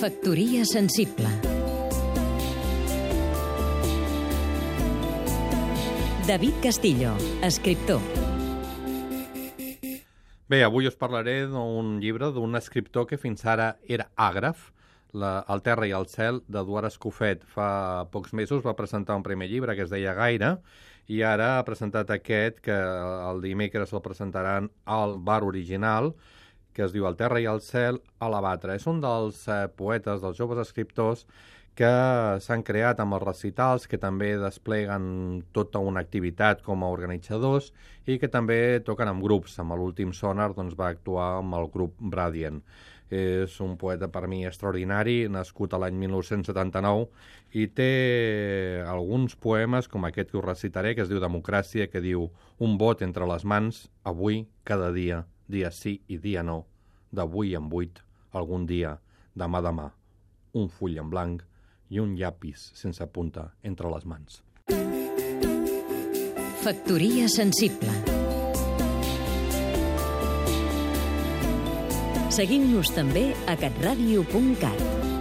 Factoria sensible David Castillo, escriptor Bé, avui us parlaré d'un llibre d'un escriptor que fins ara era àgraf, la, El terra i el cel, d'Eduard Escofet. Fa pocs mesos va presentar un primer llibre que es deia Gaire, i ara ha presentat aquest, que el dimecres el presentaran al bar original, que es diu El terra i el cel a la batra. És un dels eh, poetes, dels joves escriptors, que s'han creat amb els recitals, que també despleguen tota una activitat com a organitzadors i que també toquen amb grups. Amb l'últim Sonar doncs, va actuar amb el grup Bradient. És un poeta per mi extraordinari, nascut a l'any 1979 i té alguns poemes com aquest que us recitaré, que es diu Democràcia, que diu un vot entre les mans, avui, cada dia, dia sí i dia no, d'avui en vuit, algun dia, demà demà, un full en blanc i un llapis sense punta entre les mans. Factoria sensible. Seguim-nos també a catradio.cat